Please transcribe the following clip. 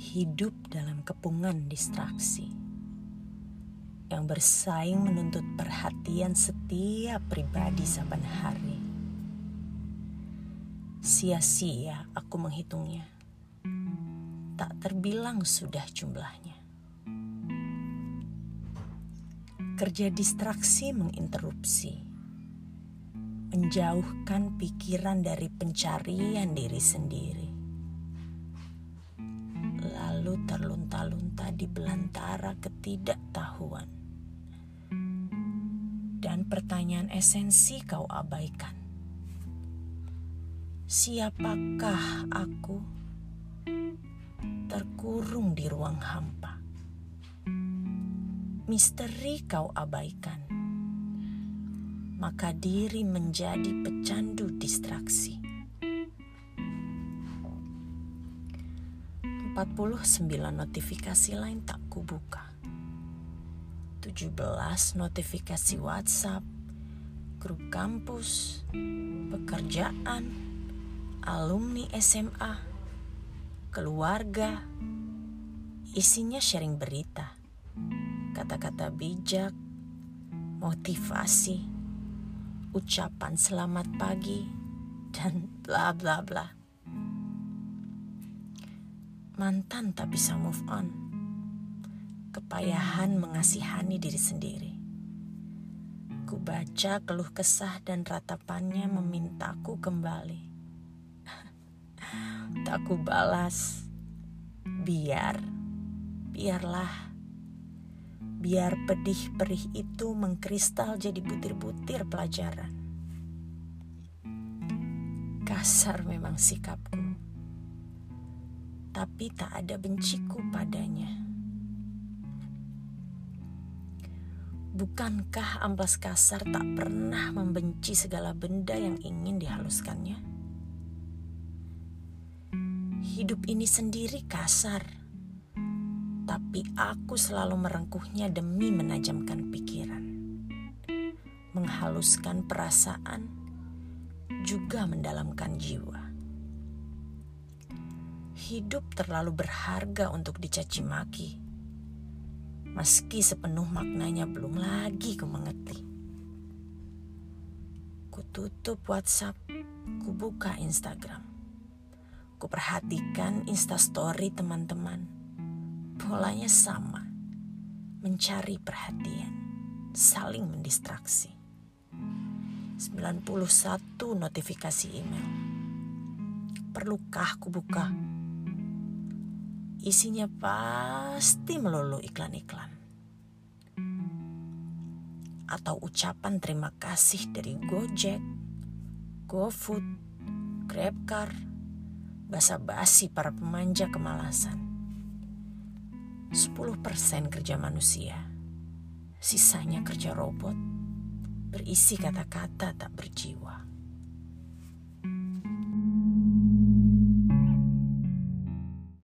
hidup dalam kepungan distraksi yang bersaing menuntut perhatian setiap pribadi saban hari. Sia-sia aku menghitungnya. Tak terbilang sudah jumlahnya. Kerja distraksi menginterupsi, menjauhkan pikiran dari pencarian diri sendiri terlunta-lunta di belantara ketidaktahuan. Dan pertanyaan esensi kau abaikan. Siapakah aku terkurung di ruang hampa? Misteri kau abaikan. Maka diri menjadi pecandu distraksi. 49 notifikasi lain tak kubuka. 17 notifikasi WhatsApp, grup kampus, pekerjaan, alumni SMA, keluarga. Isinya sharing berita, kata-kata bijak, motivasi, ucapan selamat pagi, dan bla bla bla mantan tak bisa move on. Kepayahan mengasihani diri sendiri. Ku baca keluh kesah dan ratapannya memintaku kembali. tak ku balas. Biar, biarlah. Biar pedih perih itu mengkristal jadi butir-butir pelajaran. Kasar memang sikapku tapi tak ada benciku padanya. Bukankah amplas kasar tak pernah membenci segala benda yang ingin dihaluskannya? Hidup ini sendiri kasar, tapi aku selalu merengkuhnya demi menajamkan pikiran, menghaluskan perasaan, juga mendalamkan jiwa hidup terlalu berharga untuk dicaci maki. Meski sepenuh maknanya belum lagi ku mengerti. Ku tutup WhatsApp, ku buka Instagram. Ku perhatikan instastory teman-teman. Polanya sama. Mencari perhatian, saling mendistraksi. 91 notifikasi email. Perlukah ku buka Isinya pasti melulu iklan-iklan. Atau ucapan terima kasih dari Gojek, GoFood, GrabCar, basa-basi para pemanja kemalasan. 10% kerja manusia, sisanya kerja robot, berisi kata-kata tak berjiwa.